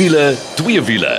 wiele, twee wiele.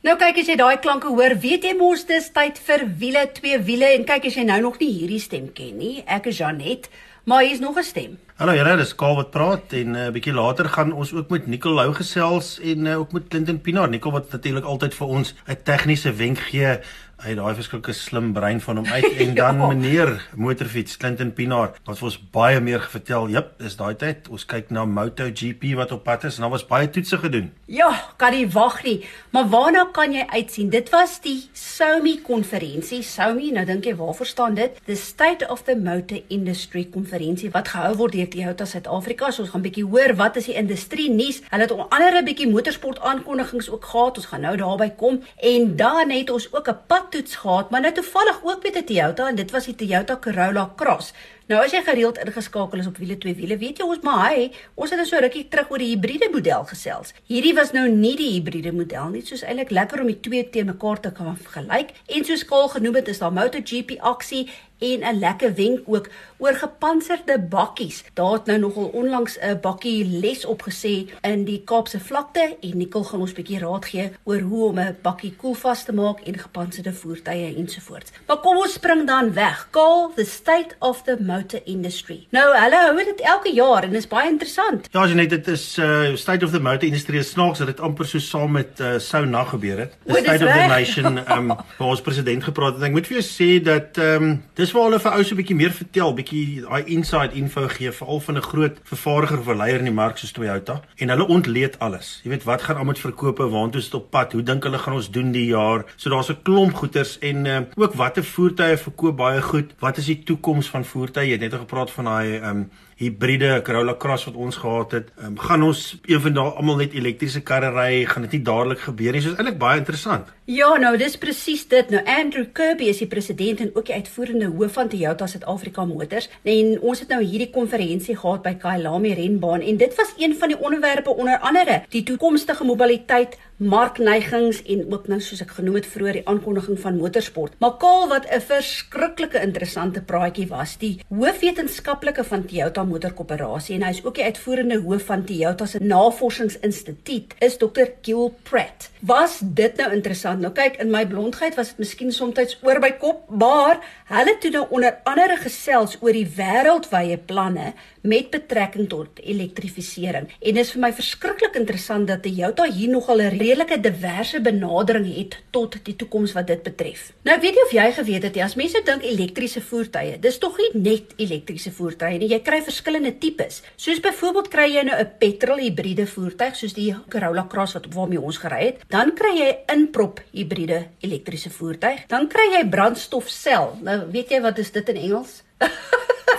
Nou kyk as jy daai klanke hoor, weet jy mos dis tyd vir wiele, twee wiele en kyk as jy nou nog nie hierdie stem ken nie. Ek is Janet, maar hier's nog 'n stem. Hallo julle, dis Kaal wat praat en 'n uh, bietjie later gaan ons ook met Nicole Lou gesels en uh, ook met Clinton Pinaar. Nicole wat natuurlik altyd vir ons 'n tegniese wenk gee uit daai verskillike slim brein van hom uit en dan ja. meneer motorfiets Clinton Pinaar wat vir ons baie meer vertel. Jep, dis daai tyd. Ons kyk na MotoGP wat op pad is en daar was baie toetse gedoen. Ja, kan nie wag nie. Maar waarna kan jy uitsien? Dit was die SOMI konferensie. SOMI, nou dink jy waarvoor staan dit? The State of the Motor Industry konferensie wat gehou word deur Toyota Suid-Afrika. So ons gaan bietjie hoor wat is die industrie nuus. Hulle het onder andere 'n bietjie motorsport aankondigings ook gehad. Ons gaan nou daarby kom en dan het ons ook 'n pad toets gehad, maar nou toevallig ook met 'n Toyota en dit was die Toyota Corolla Cross. Nou as jy gereeld ingeskakel is op wiele twee wiele, weet jy ons maar hy, ons het nou so rukkie terug oor die hibriede model gesels. Hierdie was nou nie die hibriede model nie, soos eintlik lekker om die twee te mekaar te kan vergelyk. En soos Kaal genoem het, is daar MotoGP aksie en 'n lekker wenk ook oor gepantserde bakkies. Daar het nou nogal onlangs 'n bakkie les opgesê in die Kaapse vlakte en Nicole gaan ons 'n bietjie raad gee oor hoe om 'n bakkie koelvas te maak en gepantserde voertuie ensovoorts. Maar kom ons spring dan weg. Call the state of the motor industry. Nou, hulle hou dit elke jaar en is baie interessant. Ja, jy net dit is uh state of the motor industry is snaaks dat dit amper so saam met uh sou na gebeur het. The state of the nation um waar ons president gepraat het. Ek moet vir jou sê dat um dis waar hulle vir ou so 'n bietjie meer vertel, bietjie daai inside info gee veral van 'n groot vervaardiger of leier in die mark soos Toyota en hulle ontleed alles. Jy weet wat gaan almal verkope, waartoe is dit op pad, hoe dink hulle gaan ons doen die jaar? So daar's 'n klomp goeders en uh, ook watter voertuie verkoop baie goed. Wat is die toekoms van voertuie? Jy het net gepraat van daai um hibriede Corolla Cross wat ons gehad het. Um, gaan ons eendag almal net elektriese karre ry? Gaan dit nie dadelik gebeur nie? So is eintlik baie interessant. Ja, nou dis presies dit. Nou Andrew Kirby is die president en ook die uitvoerende hoof van Toyota Suid-Afrika Motors. En ons het nou hierdie konferensie gehad by Kyalami renbaan en dit was een van die onderwerpe onder andere die toekomstige mobiliteit markneigings en ook nou soos ek genoem het vroeër die aankondiging van motorsport. Maar Kaal wat 'n verskriklike interessante praatjie was, die hoofwetenskaplike van Toyota Motor Korporasie en hy is ook die uitvoerende hoof van Toyota se Navorsingsinstituut, is Dr. Gil Pratt. Was dit nou interessant? Nou kyk, in my blondheid was dit miskien soms oor by kop, maar hulle het nou onder andere gesels oor die wêreldwye planne met betrekking tot elektrifisering. En dit is vir my verskriklik interessant dat Toyota hier nogal 'n redelike diverse benadering het tot die toekoms wat dit betref. Nou weet nie of jy geweet het nie, as mense dink elektriese voertuie, dis tog nie net elektriese voertuie nie. Jy kry verskillende tipes. Soos byvoorbeeld kry jy nou 'n petrol hibriede voertuig soos die Corolla Cross wat waarmee ons gery het. Dan kry jy inprop hibriede elektriese voertuig. Dan kry jy brandstofsel. Nou weet jy wat is dit in Engels?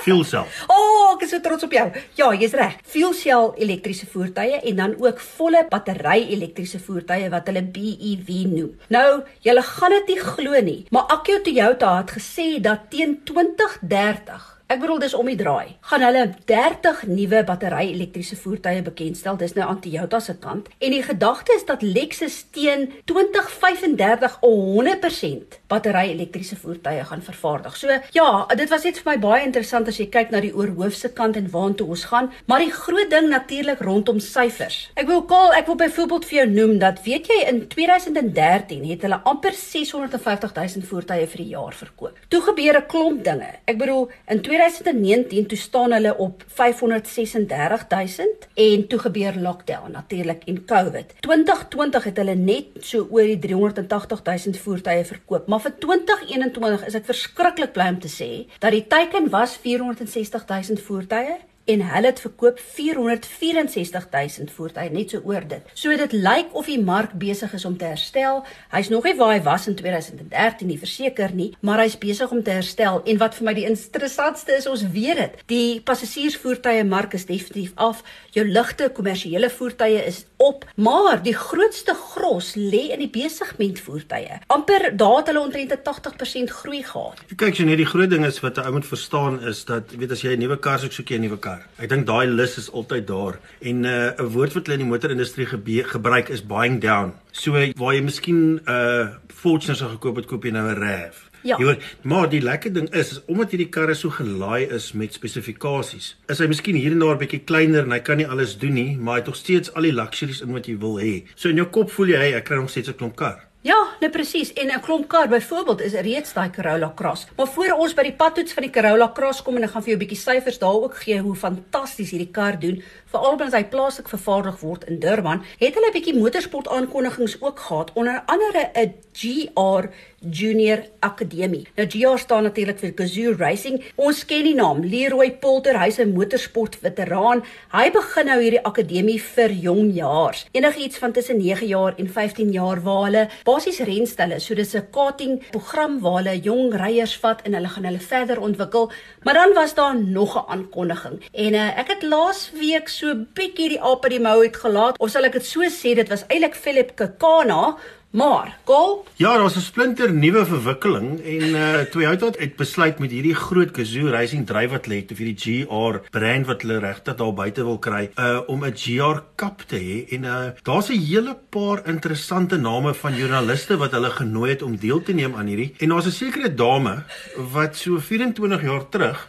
Fuel cell. O, oh, ek is so trots op jou. Ja, jy's reg. Fuel cell elektriese voertuie en dan ook volle battery elektriese voertuie wat hulle BEV noem. Nou, julle gaan dit nie glo nie, maar Akio Toyota het gesê dat teen 2030 Ek bedoel dis om die draai. Gaan hulle 30 nuwe battery elektriese voertuie bekendstel. Dis nou aan Toyota se kant. En die gedagte is dat Lexus teen 2035 100% battery elektriese voertuie gaan vervaardig. So ja, dit was net vir my baie interessant as jy kyk na die oorhoofse kant en waartoe ons gaan, maar die groot ding natuurlik rondom syfers. Ek wil Kaal, ek wil byvoorbeeld vir jou noem dat weet jy in 2013 het hulle amper 650 000 voertuie vir die jaar verkoop. Toe gebeur 'n klomp dinge. Ek bedoel in 2019 toe staan hulle op 536000 en toe gebeur lockdown natuurlik en COVID. 2020 het hulle net so oor die 380000 voertuie verkoop, maar vir 2021 is ek verskriklik bly om te sê dat die teiken was 460000 voertuie en hulle het verkoop 464000 voertuie net so oor dit. So dit lyk of die mark besig is om te herstel. Hy's nog nie waar hy was in 2013 nie, verseker nie, maar hy's besig om te herstel. En wat vir my die interessantste is, ons weet dit. Die passasiersvoertuie mark is definitief af. Jou ligte kommersiële voertuie is op, maar die grootste gros lê in die besigmentvoertuie. Amper daar het hulle omtrent 'n 80% groei gehad. Kyk, jy net die groot ding is wat 'n ou moet verstaan is dat weet as jy 'n nuwe kar soek, soek jy 'n nuwe kar. Ek dink daai lus is altyd daar en uh, 'n uh, woord wat hulle in die motorindustrie gebruik is buying down. So waar jy miskien 'n uh, Fortuner sou gekoop het, koop jy nou 'n RAV. Ja. Jy hoor, maar die lekker ding is, is omdat hierdie karre so gelaai is met spesifikasies. Is hy miskien hier en daar 'n bietjie kleiner en hy kan nie alles doen nie, maar hy het nog steeds al die luxuries in wat jy wil hê. So in jou kop voel jy, hey, ek kry nog steeds 'n klomp kar. Ja, nee presies. En 'n klomp kar byvoorbeeld is reeds daai Corolla Cross. Maar voor ons by die padtoets van die Corolla Cross kom en ek gaan vir jou 'n bietjie syfers daar ook gee hoe fantasties hierdie kar doen, veral omdat hy plaaslik vervaardig word in Durban, het hulle 'n bietjie motorsport aankondigings ook gehad, onder andere 'n GR Junior Akademie. Nou GR staan natuurlik vir Gazoo Racing. Ons ken die naam Leroy Polter, hy's 'n motorsport veteraan. Hy begin nou hierdie akademie vir jong jaars. Enigiets van tussen 9 jaar en 15 jaar waar hulle basies renstelle, so dis 'n karting program waar hulle jong ryers vat en hulle gaan hulle verder ontwikkel. Maar dan was daar nog 'n aankondiging. En uh, ek het laas week so bietjie die aap uit die mou uitgelaat. Of sal ek dit so sê, dit was eintlik Philip Kakana Maar, Kol? Ja, daar's 'n splinter nuwe verwikkeling en uh Toyota het besluit met hierdie groot Gazoo Racing dryf wat lê of hierdie GR brand wat hulle regtig daar buite wil kry, uh om 'n GR Cup te hê en uh daar's 'n hele paar interessante name van joernaliste wat hulle genooi het om deel te neem aan hierdie. En daar's 'n sekere dame wat so 24 jaar terug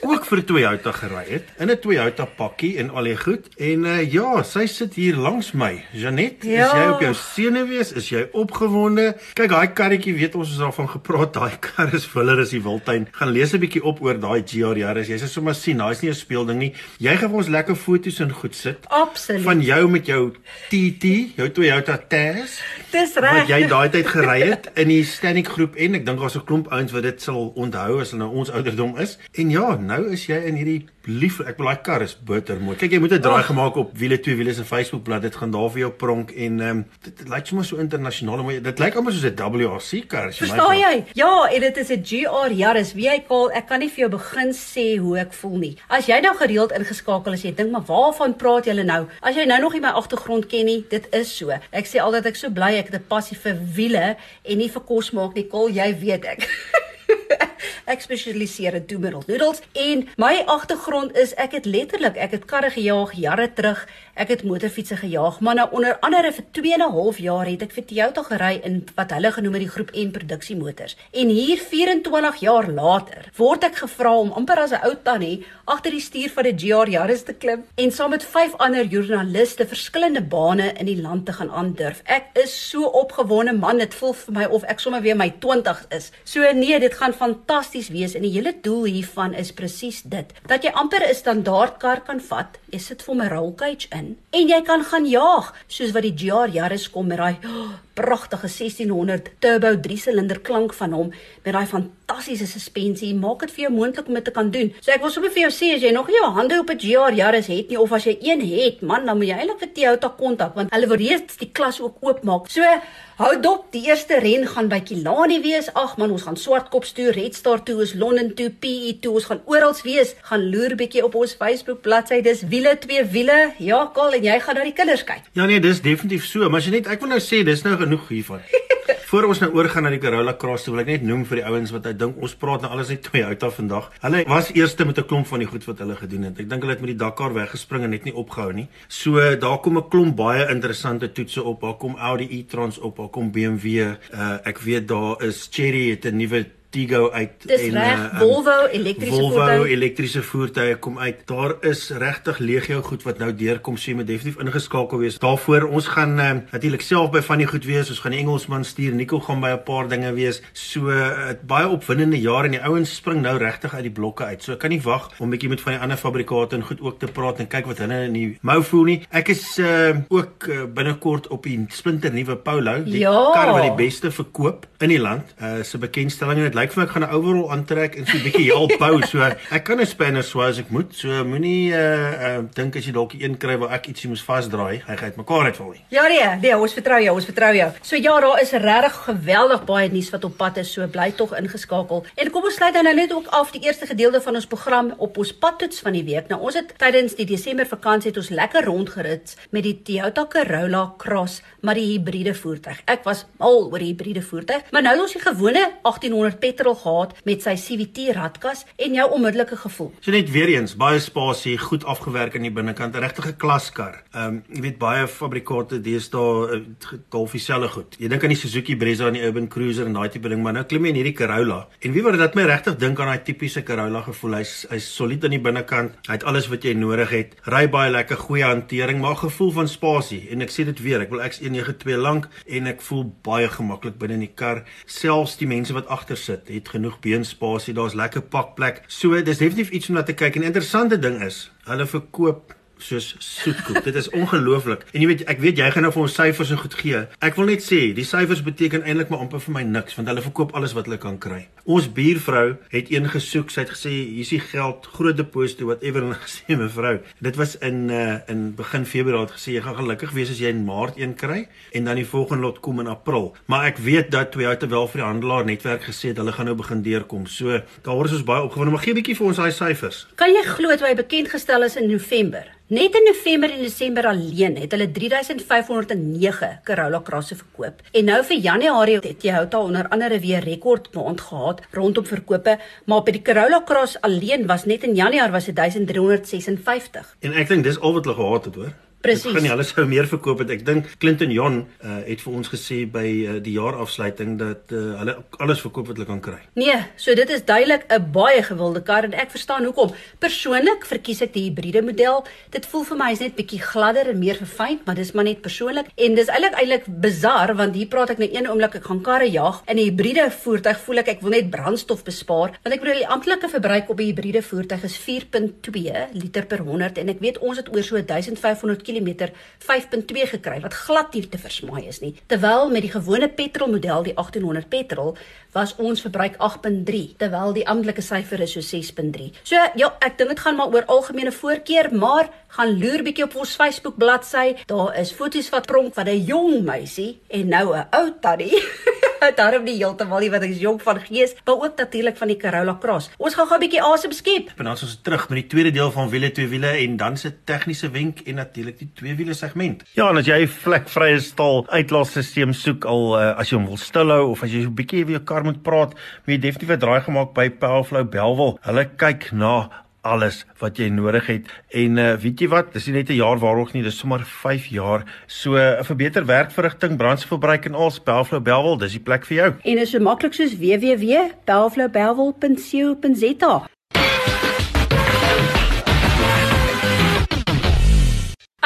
ook vir Toyota gery het in 'n Toyota pakkie en al die goed. En uh, ja, sy sit hier langs my. Janet, ja. is jy op jou senuwees? Is jy opgewonde? Kyk, daai karretjie, weet ons ons daarvan gepraat, daai kar is vuller as die wildtuin. Gaan lees 'n bietjie op oor daai GR Yaris. Jy sê sommer sien, daai's nie 'n speelding nie. Jy gaan vir ons lekker foto's en goed sit. Absoluut. Van jou met jou TT, jou Toyota Tazz. Dis reg. Wat jy daai tyd gery het in die Stanik groep en ek dink daar's 'n klomp ouens wat dit sal onthou as hulle nou ons ouderdom is. En ja, nou is jy in hierdie lief ek wil daai kar is bittermooi. Kyk jy moet 'n draai oh. gemaak op wiele twee wiele se Facebook bladsy. Dit gaan daar vir jou pronk en ehm um, dit, dit lyk sommer so internasionaal mooi. Dit lyk amper soos 'n WRC kar as jy my. Verstaan jy? Ja, en dit is 'n GR Yaris. Wie hy kaal, ek kan nie vir jou begin sê hoe ek voel nie. As jy nou gereeld ingeskakel is, jy dink maar waarvan praat julle nou? As jy nou nog nie my agtergrond ken nie, dit is so. Ek sê altyd ek so bly ek het 'n passie vir wiele en nie vir kos maak nie. Kol, jy weet ek. ek spesialiseer in toemiddels noodles en my agtergrond is ek het letterlik ek het karre gejaag jare terug ek het motorfietsse gejaag maar nou onder andere vir 2 en 'n half jaar het ek vir Toyota gery in wat hulle genoem het die groep N produksiemotors. En hier 24 jaar later word ek gevra om amper as 'n ou tannie agter die stuur van 'n GR Yaris te klim en saam met vyf ander joernaliste verskillende bane in die land te gaan aandurf. Ek is so opgewonde man dit voel vir my of ek sommer weer my 20s is. So nee dit gaan fantasties wees en die hele doel hiervan is presies dit. Dat jy amper 'n standaard kar kan vat jy sit vir 'n roll cage in. En jy kan gaan jaag soos wat die GR Yaris kom met daai oh, pragtige 1600 turbo 3 silinder klank van hom met daai fantastiese suspensie maak dit vir jou moontlik om dit te kan doen. So ek wil sommer vir jou sê as jy nog nie jou hande op 'n GR Yaris het nie of as jy een het, man, dan moet jy eintlik vir Toyota kontak want hulle wil reeds die klas ook oopmaak. So hou dop, die eerste ren gaan by Kilani wees. Ag man, ons gaan Swartkop toe, Red Star toe, ons Londen toe, PE toe, ons gaan oral wees. Gaan loer bietjie op ons Facebook bladsy. Dis wiele twee wiele. Ja, Kal en jy gaan na die kinders kyk. Ja nee, dis definitief so, maar as jy net ek wil nou sê dis nou genoeg hiervan. Voor ons nou oorgaan na die Corolla Cross, wil ek net noem vir die ouens wat ek dink ons praat nou alles net Toyota vandag. Hulle was eerste met 'n klomp van die goed wat hulle gedoen het. Ek dink hulle het met die Dakar weggespring en net nie opgehou nie. So daar kom 'n klomp baie interessante toetse op. Daar kom Audi e-trons op, daar kom BMW. Uh, ek weet daar is Chery het 'n nuwe Tigo uit Dis en reg, uh, Volvo elektriese Volvo voertuie. elektriese voertuie kom uit. Daar is regtig legio goed wat nou deurkom, so jy moet definitief ingeskakel wees. Daarvoor ons gaan uh, natuurlik self by van die goed wees. Ons gaan die Engelsman stuur. Nico gaan by 'n paar dinge wees. So uh, baie opwindende jaar en die ouens spring nou regtig uit die blokke uit. So ek kan nie wag om bietjie met van die ander fabrikante en goed ook te praat en kyk wat hulle in die mou voel nie. Ek is uh, ook uh, binnekort op die splinter nuwe Polo, die ja. kar wat die beste verkoop in die land. Uh, se bekendstelling en dit lyk vir my ek gaan 'n overall aantrek en so 'n bietjie help bou. So ek kan 'n spanner so as ek moet. So moenie uh uh dink as jy dalk een kry waar ek ietsie moet vasdraai, hy gaan uitmekaar uitval nie. Ja nee, nee, ons vertrou jou, ons vertrou jou. So ja, daar is regtig geweldig baie nuus wat op pad is. So bly tog ingeskakel. En kom ons sluit dan nou net ook af die eerste gedeelte van ons program op ons padtoets van die week. Nou ons het tydens die Desember vakansie het ons lekker rondgerits met die Toyota Corolla Cross, maar die hibriede voertuig. Ek was mal oor die hibriede voertuig, maar nou is ons die gewone 1800 petrol gehad met sy CVT radkas en jou onmiddellike gevoel? So net weer eens, baie spasie, goed afgewerk aan die binnekant, 'n regte klaskar. Ehm um, jy weet baie fabrikante deesdae uh, golf dieselfde goed. Jy dink aan die Suzuki Brezza en die Urban Cruiser en daai tipe ding, maar nou klim jy in hierdie Corolla. En wie word dit my regtig dink aan daai tipiese Corolla gevoel. Hy's hy's solied aan die binnekant. Hy het alles wat jy nodig het. Ry baie lekker, goeie hantering, maar gevoel van spasie. En ek sê dit weer, ek wil X192 lank en ek voel baie gemaklik binne in die kar. Selfs die mense wat agter sit, het genoeg beenspasie. Daar's lekker pakplek. So dis definitief iets om na te kyk. En die interessante ding is, hulle verkoop soos soetkoek. Dit is ongelooflik. En jy weet ek weet jy gaan nou vir ons syfers en goed gee. Ek wil net sê, die syfers beteken eintlik maar amper vir my niks want hulle verkoop alles wat hulle kan kry. Ons buurvrou het een gesoek. Sy het gesê hier's die geld, groot deposito whatever en gesê mevrou, dit was in uh in begin Februarie het gesê jy gaan gelukkig wees as jy in Maart een kry en dan die volgende lot kom in April. Maar ek weet dat Toyota wel vir die handelaar netwerk gesê het hulle gaan nou begin deurkom. So daar is ons baie opgewonde, maar gee 'n bietjie vir ons daai syfers. Kan jy glo dit hy bekend gestel is in November? Net in November en Desember alleen het hulle 3509 Corolla Crosse verkoop. En nou vir Januarie het Toyota onder andere weer rekord maand gehad rondom verkope, maar by die Corolla Cross alleen was net in Januarie was dit 1356. En ek dink dis al wat hulle gehad het, hoor. Presies. Ek gaan nie alles sou meer verkoop het. Ek dink Clinton John uh, het vir ons gesê by uh, die jaarafsluiting dat uh, hulle alles verkoop wat hulle kan kry. Nee, so dit is duidelik 'n baie gewilde kar en ek verstaan hoekom. Persoonlik verkies ek die hibriede model. Dit voel vir my is net bietjie gladder en meer verfyn, maar dis maar net persoonlik en dis eintlik eintlik bizar want hier praat ek nou een oomblik ek gaan karre jag en 'n hibriede voertuig voel ek ek wil net brandstof bespaar want ek bedoel die amptelike verbruik op 'n hibriede voertuig is 4.2 liter per 100 en ek weet ons het oor so 1500 km km 5.2 gekry wat glad nie te versmaai is nie. Terwyl met die gewone petrolmodel die 1800 petrol was ons verbruik 8.3 terwyl die amptelike syfer is so 6.3. So ja, ek dink dit gaan maar oor algemene voorkeur, maar gaan loer bietjie op ons Facebook bladsy. Daar is foto's wat pronk van 'n jong meisie en nou 'n ou tannie. Daarom nie heeltemal nie wat ek is jong van gees, maar ook natuurlik van die Corolla Cross. Ons gaan gou 'n bietjie asem skep. En dan is ons terug met die tweede deel van wiele twee wiele en dan se tegniese wenk en natuurlik die twee wiele segment. Ja, en as jy 'n vlekvrye staal uitlaatstelsel soek al uh, as jy hom wil stilhou of as jy so 'n bietjie weer kar moet praat, moet jy definitief 'n draai gemaak by Powerflow Belwel. Hulle kyk na alles wat jy nodig het. En uh, weet jy wat dis nie net 'n jaar waarog nie dis sommer 5 jaar. So uh, vir beter werkverrigting brandstofverbruik en al Belflow Belwel dis die plek vir jou. En is so maklik soos www.belflowbelwel.co.za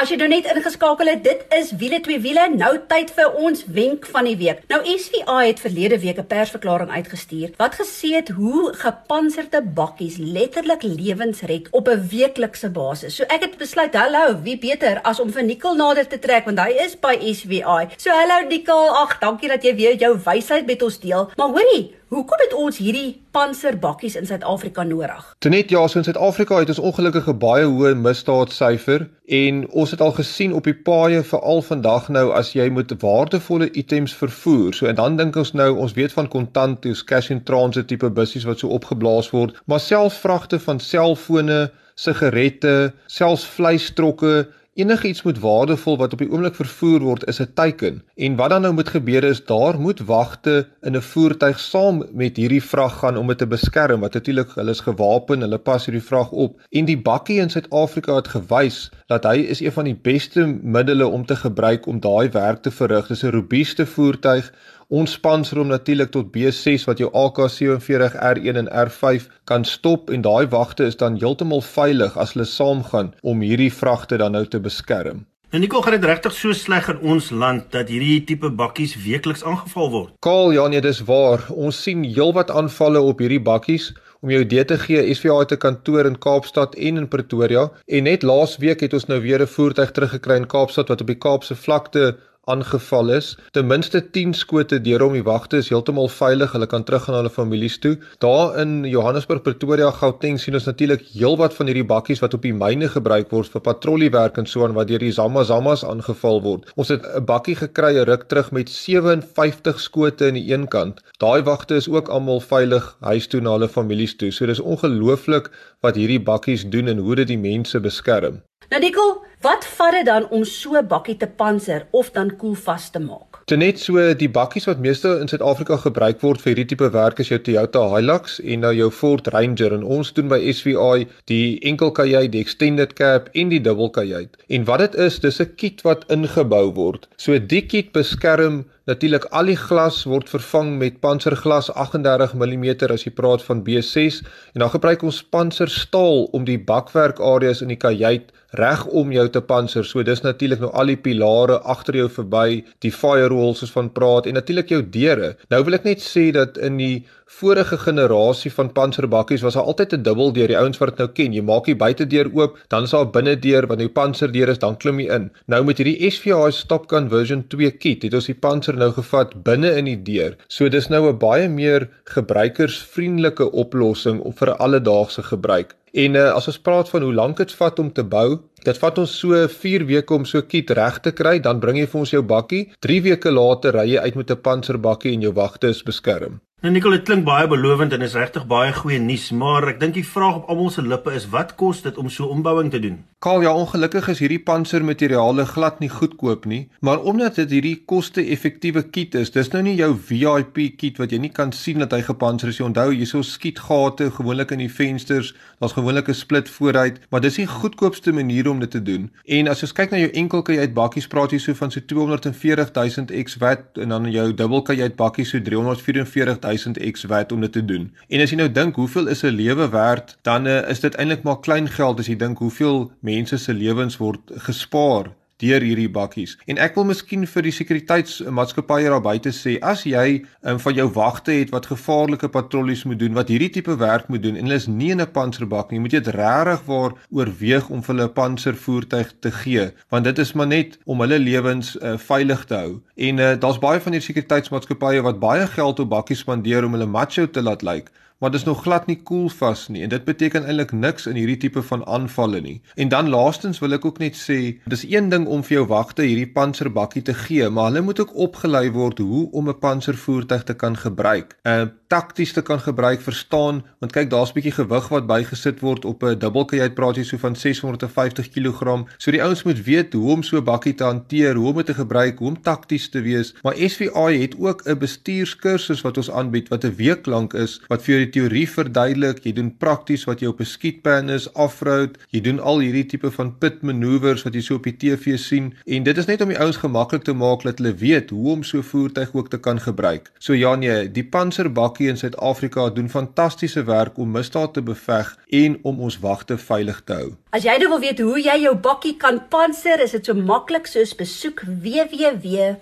As jy nou net ingeskakel het, dit is wiele twee wiele, nou tyd vir ons wenk van die week. Nou SVA het verlede week 'n persverklaring uitgestuur wat gesê het hoe gepantserde bakkies letterlik lewens red op 'n weeklikse basis. So ek het besluit, hallo, wie beter as om vir Nicole nader te trek want hy is by SVA. So hallo Nicole, ag, dankie dat jy weer jou wysheid met ons deel. Maar hoorie, Hoekom het ons hierdie panserbakkies in Suid-Afrika nodig? Tenet ja, so in Suid-Afrika het ons ongelukkig 'n baie hoë misdaadsyfer en ons het al gesien op die paaie veral vandag nou as jy moet waardevolle items vervoer. So en dan dink ons nou ons weet van kontant, dis cash in transit tipe bussies wat so opgeblaas word, maar selfs vragte van selfone, sigarette, selfs vleistrokke Enige iets moet waardevol wat op die oomblik vervoer word is 'n teiken. En wat dan nou moet gebeur is daar moet wagte in 'n voertuig saam met hierdie vrag gaan om dit te beskerm. Wat natuurlik hulle is gewapen, hulle pas hierdie vrag op. En die bakkie in Suid-Afrika het gewys dat hy is een van die beste middele om te gebruik om daai werk te verrig. Dis 'n robuuste voertuig Ons sponsor hom natuurlik tot B6 wat jou AK47R1 en R5 kan stop en daai wagte is dan heeltemal veilig as hulle saamgaan om hierdie vragte dan nou te beskerm. En Nico gaan dit regtig so sleg in ons land dat hierdie tipe bakkies weekliks aangeval word. Kaal, ja nee, dis waar. Ons sien heelwat aanvalle op hierdie bakkies. Om jou idee te gee, SVA het 'n kantoor in Kaapstad en in Pretoria en net laas week het ons nou weer 'n voertuig teruggekry in Kaapstad wat op die Kaapse vlakte aangeval is. Ten minste 10 skote deur om die wagte is heeltemal veilig. Hulle kan teruggaan na hulle families toe. Daar in Johannesburg, Pretoria, Gauteng sien ons natuurlik heelwat van hierdie bakkies wat op die myne gebruik word vir patrolliewerk en so aan wat deur die Zamazamas aangeval word. Ons het 'n bakkie gekry 'n ruk terug met 57 skote in die een kant. Daai wagte is ook almal veilig huis toe na hulle families toe. So dis ongelooflik wat hierdie bakkies doen en hoe dit die mense beskerm. Dikkel, Wat vat dit dan om so 'n bakkie te panser of dan koelvas te maak? Dit net so die bakkies wat meeste in Suid-Afrika gebruik word vir hierdie tipe werk is jou Toyota Hilux en nou jou Ford Ranger en ons doen by SVI die enkelkajuit, die extended cab en die dubbelkajuit. En wat dit is, dis 'n kit wat ingebou word. So die kit beskerm Natuurlik al die glas word vervang met panserglas 38 mm as jy praat van B6 en dan gebruik ons panserstaal om die bakwerk areas in die kajuit reg om jou te panser. So dis natuurlik nou al die pilare agter jou verby, die firewalls soos van praat en natuurlik jou deure. Nou wil ek net sê dat in die vorige generasie van panserbakkies was daar altyd 'n dubbel deur die ouens wat dit nou ken. Jy maak die buitedeur oop, dan is daar 'n binnedeur wanneer die panserdeur is, dan klim jy in. Nou met hierdie SVI Stop Gun version 2 kit het ons die panser nou gevat binne in die deur. So dis nou 'n baie meer gebruikersvriendelike oplossing vir alledaagse gebruik. En uh, as ons praat van hoe lank dit vat om te bou, dit vat ons so 4 weke om so kit reg te kry, dan bring jy vir ons jou bakkie. 3 weke later ry jy uit met 'n panserbakkie en jou wagte is beskerm. Nou Nicole, dit klink baie belovend en is regtig baie goeie nuus, maar ek dink die vraag op almal se lippe is wat kos dit om so ombouing te doen? Kaal, ja, ongelukkig is hierdie pansermateriale glad nie goedkoop nie, maar omdat dit hierdie koste-effektiewe kit is, dis nou nie jou VIP kit wat jy nie kan sien dat hy gepanser is nie. Onthou, hierso skietgate gewoonlik in die vensters, daar's gewoonlik 'n split vooruit, maar dis die goedkoopste manier om dit te doen. En as jy kyk na jou enkelkajuit bakkies, praat jy so van so 240 000 X watt en dan jou dubbelkajuit bakkies so 344 1000 X wat om dit te doen. En as jy nou dink hoeveel is 'n lewe werd, dan uh, is dit eintlik maar klein geld as jy dink hoeveel mense se lewens word gespaar deur hierdie bakkies. En ek wil miskien vir die sekuriteitsmaatskappye daar buite sê, as jy um, van jou wagte het wat gevaarlike patrollies moet doen, wat hierdie tipe werk moet doen en hulle is nie in 'n panserbak nie, moet jy dit regtig waar oorweeg om vir hulle 'n panservoertuig te gee, want dit is maar net om hulle lewens uh, veilig te hou. En uh, daar's baie van hierdie sekuriteitsmaatskappye wat baie geld op bakkies spandeer om hulle macho te laat lyk. Like maar dis nog glad nie koel cool vas nie en dit beteken eintlik niks in hierdie tipe van aanvalle nie. En dan laastens wil ek ook net sê, dis een ding om vir jou wagte hierdie panserbakkie te gee, maar hulle moet ook opgelei word hoe om 'n panservoertuig te kan gebruik. 'n uh, takties te kan gebruik, verstaan, want kyk daar's 'n bietjie gewig wat bygesit word op 'n dubbelkajuit praat jy so van 650 kg. So die ouens moet weet hoe om so 'n bakkie te hanteer, hoe om dit te gebruik, hoe om takties te wees. Maar SVI het ook 'n bestuurskursus wat ons aanbied wat 'n week lank is wat vir jou teorie verduidelik. Jy doen prakties wat jy op 'n skietpan is, afroad. Jy doen al hierdie tipe van pit manoeuvres wat jy so op die TV sien en dit is net om die ouens gemaklik te maak dat hulle weet hoe om so 'n voertuig ook te kan gebruik. So ja nee, die panserbakkie bakkie in Suid-Afrika doen fantastiese werk om misdaad te beveg en om ons wagte veilig te hou. As jy nou wil weet hoe jy jou bakkie kan panser, is dit so maklik soos besoek www.svi.co.za.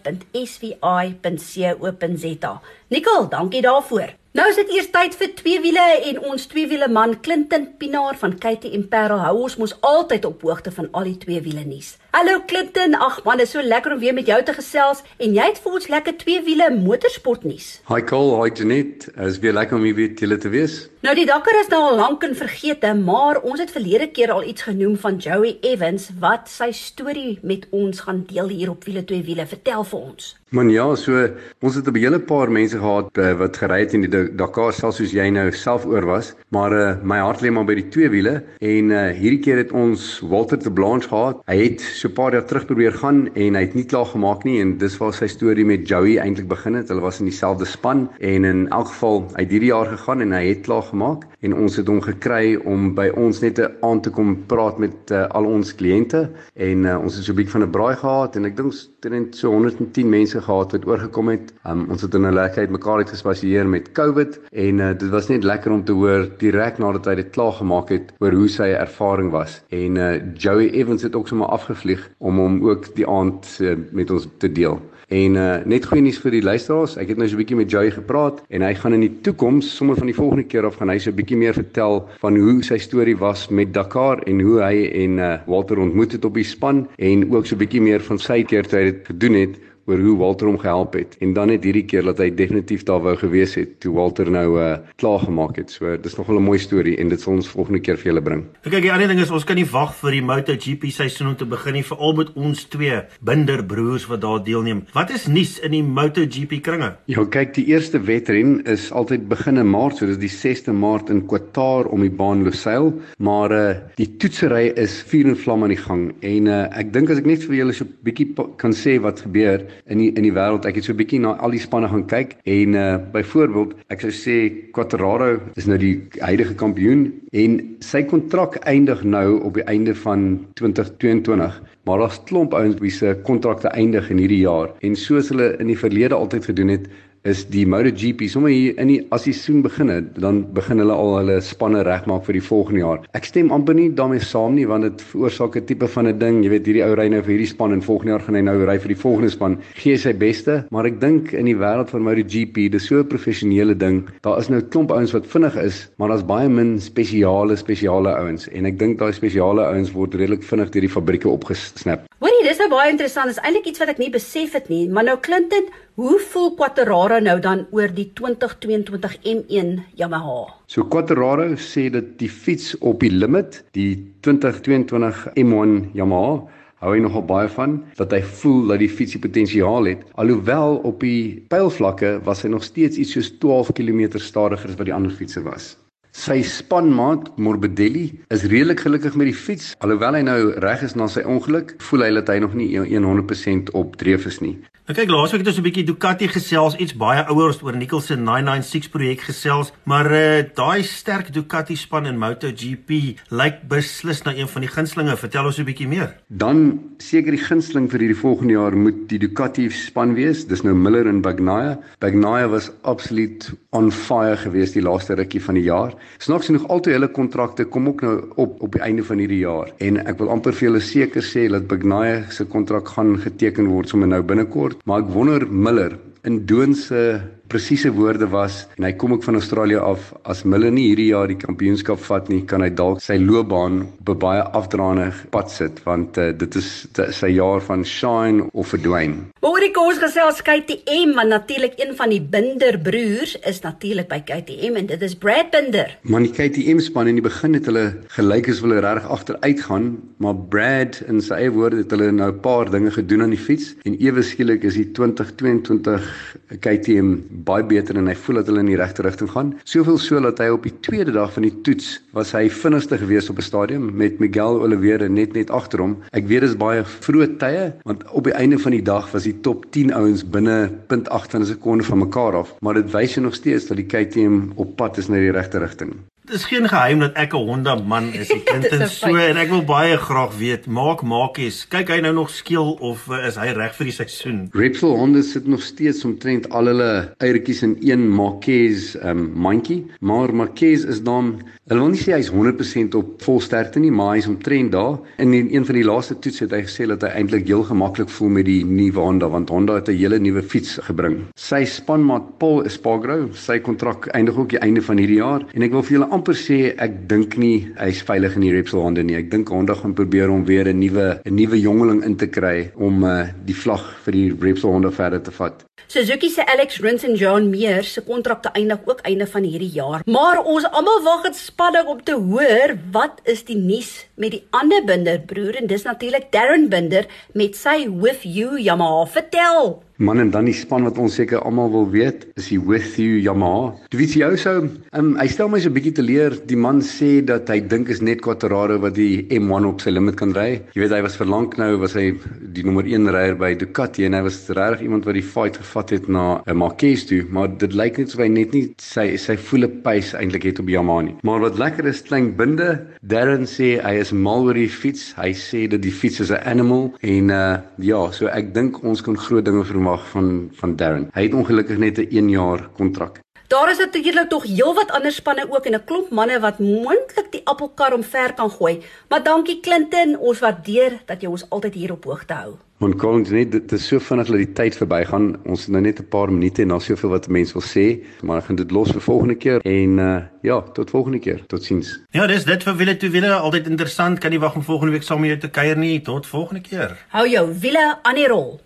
Nicole, dankie daarvoor. Nou is dit eers tyd vir twee wiele en ons twee wiele man Clinton Pinaar van Katie Imperial hou ons mos altyd op hoogte van al die twee wiele nuus. Hallo Clinton, ag man, is so lekker om weer met jou te gesels en jy het vir ons lekker twee wiele motorsport nuus. Hi Cole, hi Janet. Is weer lekker om hier weer julle te wees. Nou die dakker is nou al lank in vergete, maar ons het verlede keer al iets genoem van Joey Evans wat sy storie met ons gaan deel hier op wiele twee wiele. Vertel vir ons. Man ja, so ons het 'n hele paar mense gehad uh, wat gery het in die Dakar selfs soos jy nou self oor was, maar uh, my hart lê maar by die twee wiele en uh, hierdie keer het ons Walter de Blanche gehad. Hy het so 'n paar jaar terug probeer gaan en hy het nie klaar gemaak nie en dis waar sy storie met Joey eintlik begin het. Hulle was in dieselfde span en in elk geval hy het hierdie jaar gegaan en hy het klaar gemaak en ons het hom gekry om by ons net aan te kom praat met uh, al ons kliënte en uh, ons het so 'n bietjie van 'n braai gehad en ek dink het so 110 mense gehad wat oorgekom het. Um, ons het in 'n lekker uit mekaar uit gespasieer met COVID en uh, dit was net lekker om te hoor direk nadat hy dit klaar gemaak het oor hoe sy ervaring was. En uh, Joey Evans het ook sommer afgevlieg om hom ook die aand uh, met ons te deel. En uh, net goeie nuus vir die luisteraars. Ek het nou so 'n bietjie met Joy gepraat en hy gaan in die toekoms sommer van die volgende keer af gaan hy so 'n bietjie meer vertel van hoe sy storie was met Dakar en hoe hy en uh, Walter ontmoet het op die span en ook so 'n bietjie meer van sy keer toe hy dit gedoen het oor hoe Walter hom gehelp het en dan net hierdie keer dat hy definitief daar wou gewees het toe Walter nou uh klaar gemaak het. So dis nog wel 'n mooi storie en dit sal ons volgende keer vir julle bring. Kyk, die ander ding is ons kan nie wag vir die MotoGP seisoen om te begin nie, veral met ons twee Binder broers wat daar deelneem. Wat is nuus in die MotoGP kringe? Ja, kyk, die eerste wedren is altyd begin in Maart, so dis die 6de Maart in Qatar om die baan Losail, maar uh die toetsery is vuur en vlam aan die gang en uh ek dink as ek net vir julle so 'n bietjie kan sê wat gebeur in die in die wêreld. Ek het so 'n bietjie na al die spanne gaan kyk en uh byvoorbeeld, ek sou sê Quartararo is nou die huidige kampioen en sy kontrak eindig nou op die einde van 2022. Maar daar's klomp ouens wie se kontrakte eindig in hierdie jaar en soos hulle in die verlede altyd gedoen het, is die MotoGP sommer hier in die as die seisoen begin het, dan begin hulle al hulle spanne regmaak vir die volgende jaar. Ek stem amper nie daarmee saam nie want dit veroorsaak 'n tipe van 'n ding, jy weet hierdie ou ry nou vir hierdie span en volgende jaar gaan hy nou ry vir die volgende span. Gee sy beste, maar ek dink in die wêreld van MotoGP, dis so 'n professionele ding. Daar is nou klomp ouens wat vinnig is, maar daar's baie min spesiale spesiale ouens en ek dink daai spesiale ouens word redelik vinnig deur die fabrieke opgesnap. Hoorie, dis nou baie interessant. Dis eintlik iets wat ek nie besef het nie, maar nou klink dit, hoe voel Quattararo nou dan oor die 2022 M1 Yamaha? So Quattararo sê dat die fiets op die limit, die 2022 M1 Yamaha hou hy nogal baie van dat hy voel dat die fiets die potensiaal het alhoewel op die pylvlakke was hy nog steeds iets soos 12 km stadiger as wat die ander fietsse was. Sy spanmaat Morbidelli is redelik gelukkig met die fiets alhoewel hy nou reg is na sy ongeluk voel hy dat hy nog nie 100% op dreef is nie. Nou kyk, laasweek het ons 'n bietjie Ducati gesels, iets baie ouer as oor Nicol se 996 projek gesels, maar uh daai sterk Ducati span in MotoGP lyk beslis na een van die gunstlinge. Vertel ons 'n bietjie meer. Dan seker die gunsteling vir hierdie volgende jaar moet die Ducati span wees. Dis nou Miller en Bagnaia. Bagnaia was absoluut on fire geweest die laaste rukkie van die jaar. Snaaks genoeg altoe hulle kontrakte kom ook nou op op die einde van hierdie jaar en ek wil amper vir julle seker sê dat Bagnaia se kontrak gaan geteken word sommer nou binnekort maar ek wonder Miller in Doon se presiese woorde was en hy kom ook van Australië af as Miller nie hierdie jaar die kampioenskap vat nie kan hy dalk sy loopbaan op 'n baie afdraande pad sit want uh, dit is sy jaar van shine of verdwyn. Oor die koers gesels KTM want natuurlik een van die Binder broers is natuurlik by KTM en dit is Brad Binder. Maar die KTM span in die begin het hulle gelyk as hulle reg agteruit gaan maar Brad in sy eie woorde het hulle nou 'n paar dinge gedoen aan die fiets en ewe skielik is die 2022 KTM baie beter en hy voel dat hulle in die regte rigting gaan. Soveel so dat hy op die tweede dag van die toets was hy vinnigste gewees op 'n stadium met Miguel Oliveira net net agter hom. Ek weet dit is baie vroeë tye want op die einde van die dag was die top 10 ouens binne 0.8 van 'n sekonde van mekaar af, maar dit wys jou nog steeds dat die KTM op pad is na die regte rigting. Dis geen geheim dat ek 'n Honda man is. Ek dink dit so en ek wil baie graag weet, maak maakies, kyk hy nou nog skeel of uh, is hy reg vir die seisoen? Repsol Honda sit nog steeds omtrent al hulle eiertjies in een Marquez um mandjie, maar Marquez is dan hulle wil nie sê hy's 100% op volsterkte nie, maar hy's omtrent daar. In die, een van die laaste toets het hy gesê dat hy eintlik heel gemaklik voel met die nuwe Honda want Honda het 'n hele nuwe fiets gebring. Sy spanmaat Paul Espargaro, sy kontrak eindig ook die einde van hierdie jaar en ek wil vir julle amper sê ek dink nie hy's veilig in die Repsol hande nie. Ek dink Honda gaan probeer om weer 'n nuwe 'n nuwe jongeling in te kry om uh, die vlag vir die Repsol Honda verder te vat. Suzuki se Alex Rins en John Meer se kontrakte eindig ook einde van hierdie jaar. Maar ons almal wag in spanning om te hoor wat is die nuus met die ander Binder broer en dis natuurlik Darren Binder met sy With You Yamaha. Vertel. Man en dan die span wat ons seker almal wil weet, is die With You Yamaha. Wie weet jy sou, um, hy stel my so 'n bietjie te leer. Die man sê dat hy dink is net Quartararo wat die M1 op sy limit kan ry. Jy weet hy was vir lank nou was hy die nommer 1 ryer by Ducati en hy was regtig iemand wat die fight gevat het na 'n Marquez toe, maar dit lyk net of hy net nie sy sy volle pace eintlik het op Yamaha nie. Maar wat lekker is, klein binde, Darren sê hy is mal oor die fiets. Hy sê dat die fiets is 'n animal en uh ja, so ek dink ons kan groot dinge verwag mag van van Darren. Hy het ongelukkig net 'n 1 jaar kontrak. Daar is natuurlik tog heelwat ander spanne ook en 'n klomp manne wat moontlik die appelkar omver kan gooi. Maar dankie Clinton, ons waardeer dat jy ons altyd hier op hoogte hou. Want Collins net dit is so vinnig dat die tyd verbygaan. Ons het nou net 'n paar minute en daar's soveel wat mense wil sê, maar ek gaan dit los vir volgende keer en uh ja, tot volgende keer. Totsiens. Ja, dis dit vir wiele toe wiele, altyd interessant. Kan nie wag om volgende week saam met jou te kuier nie. Tot volgende keer. Hou jou wiele aan die rol.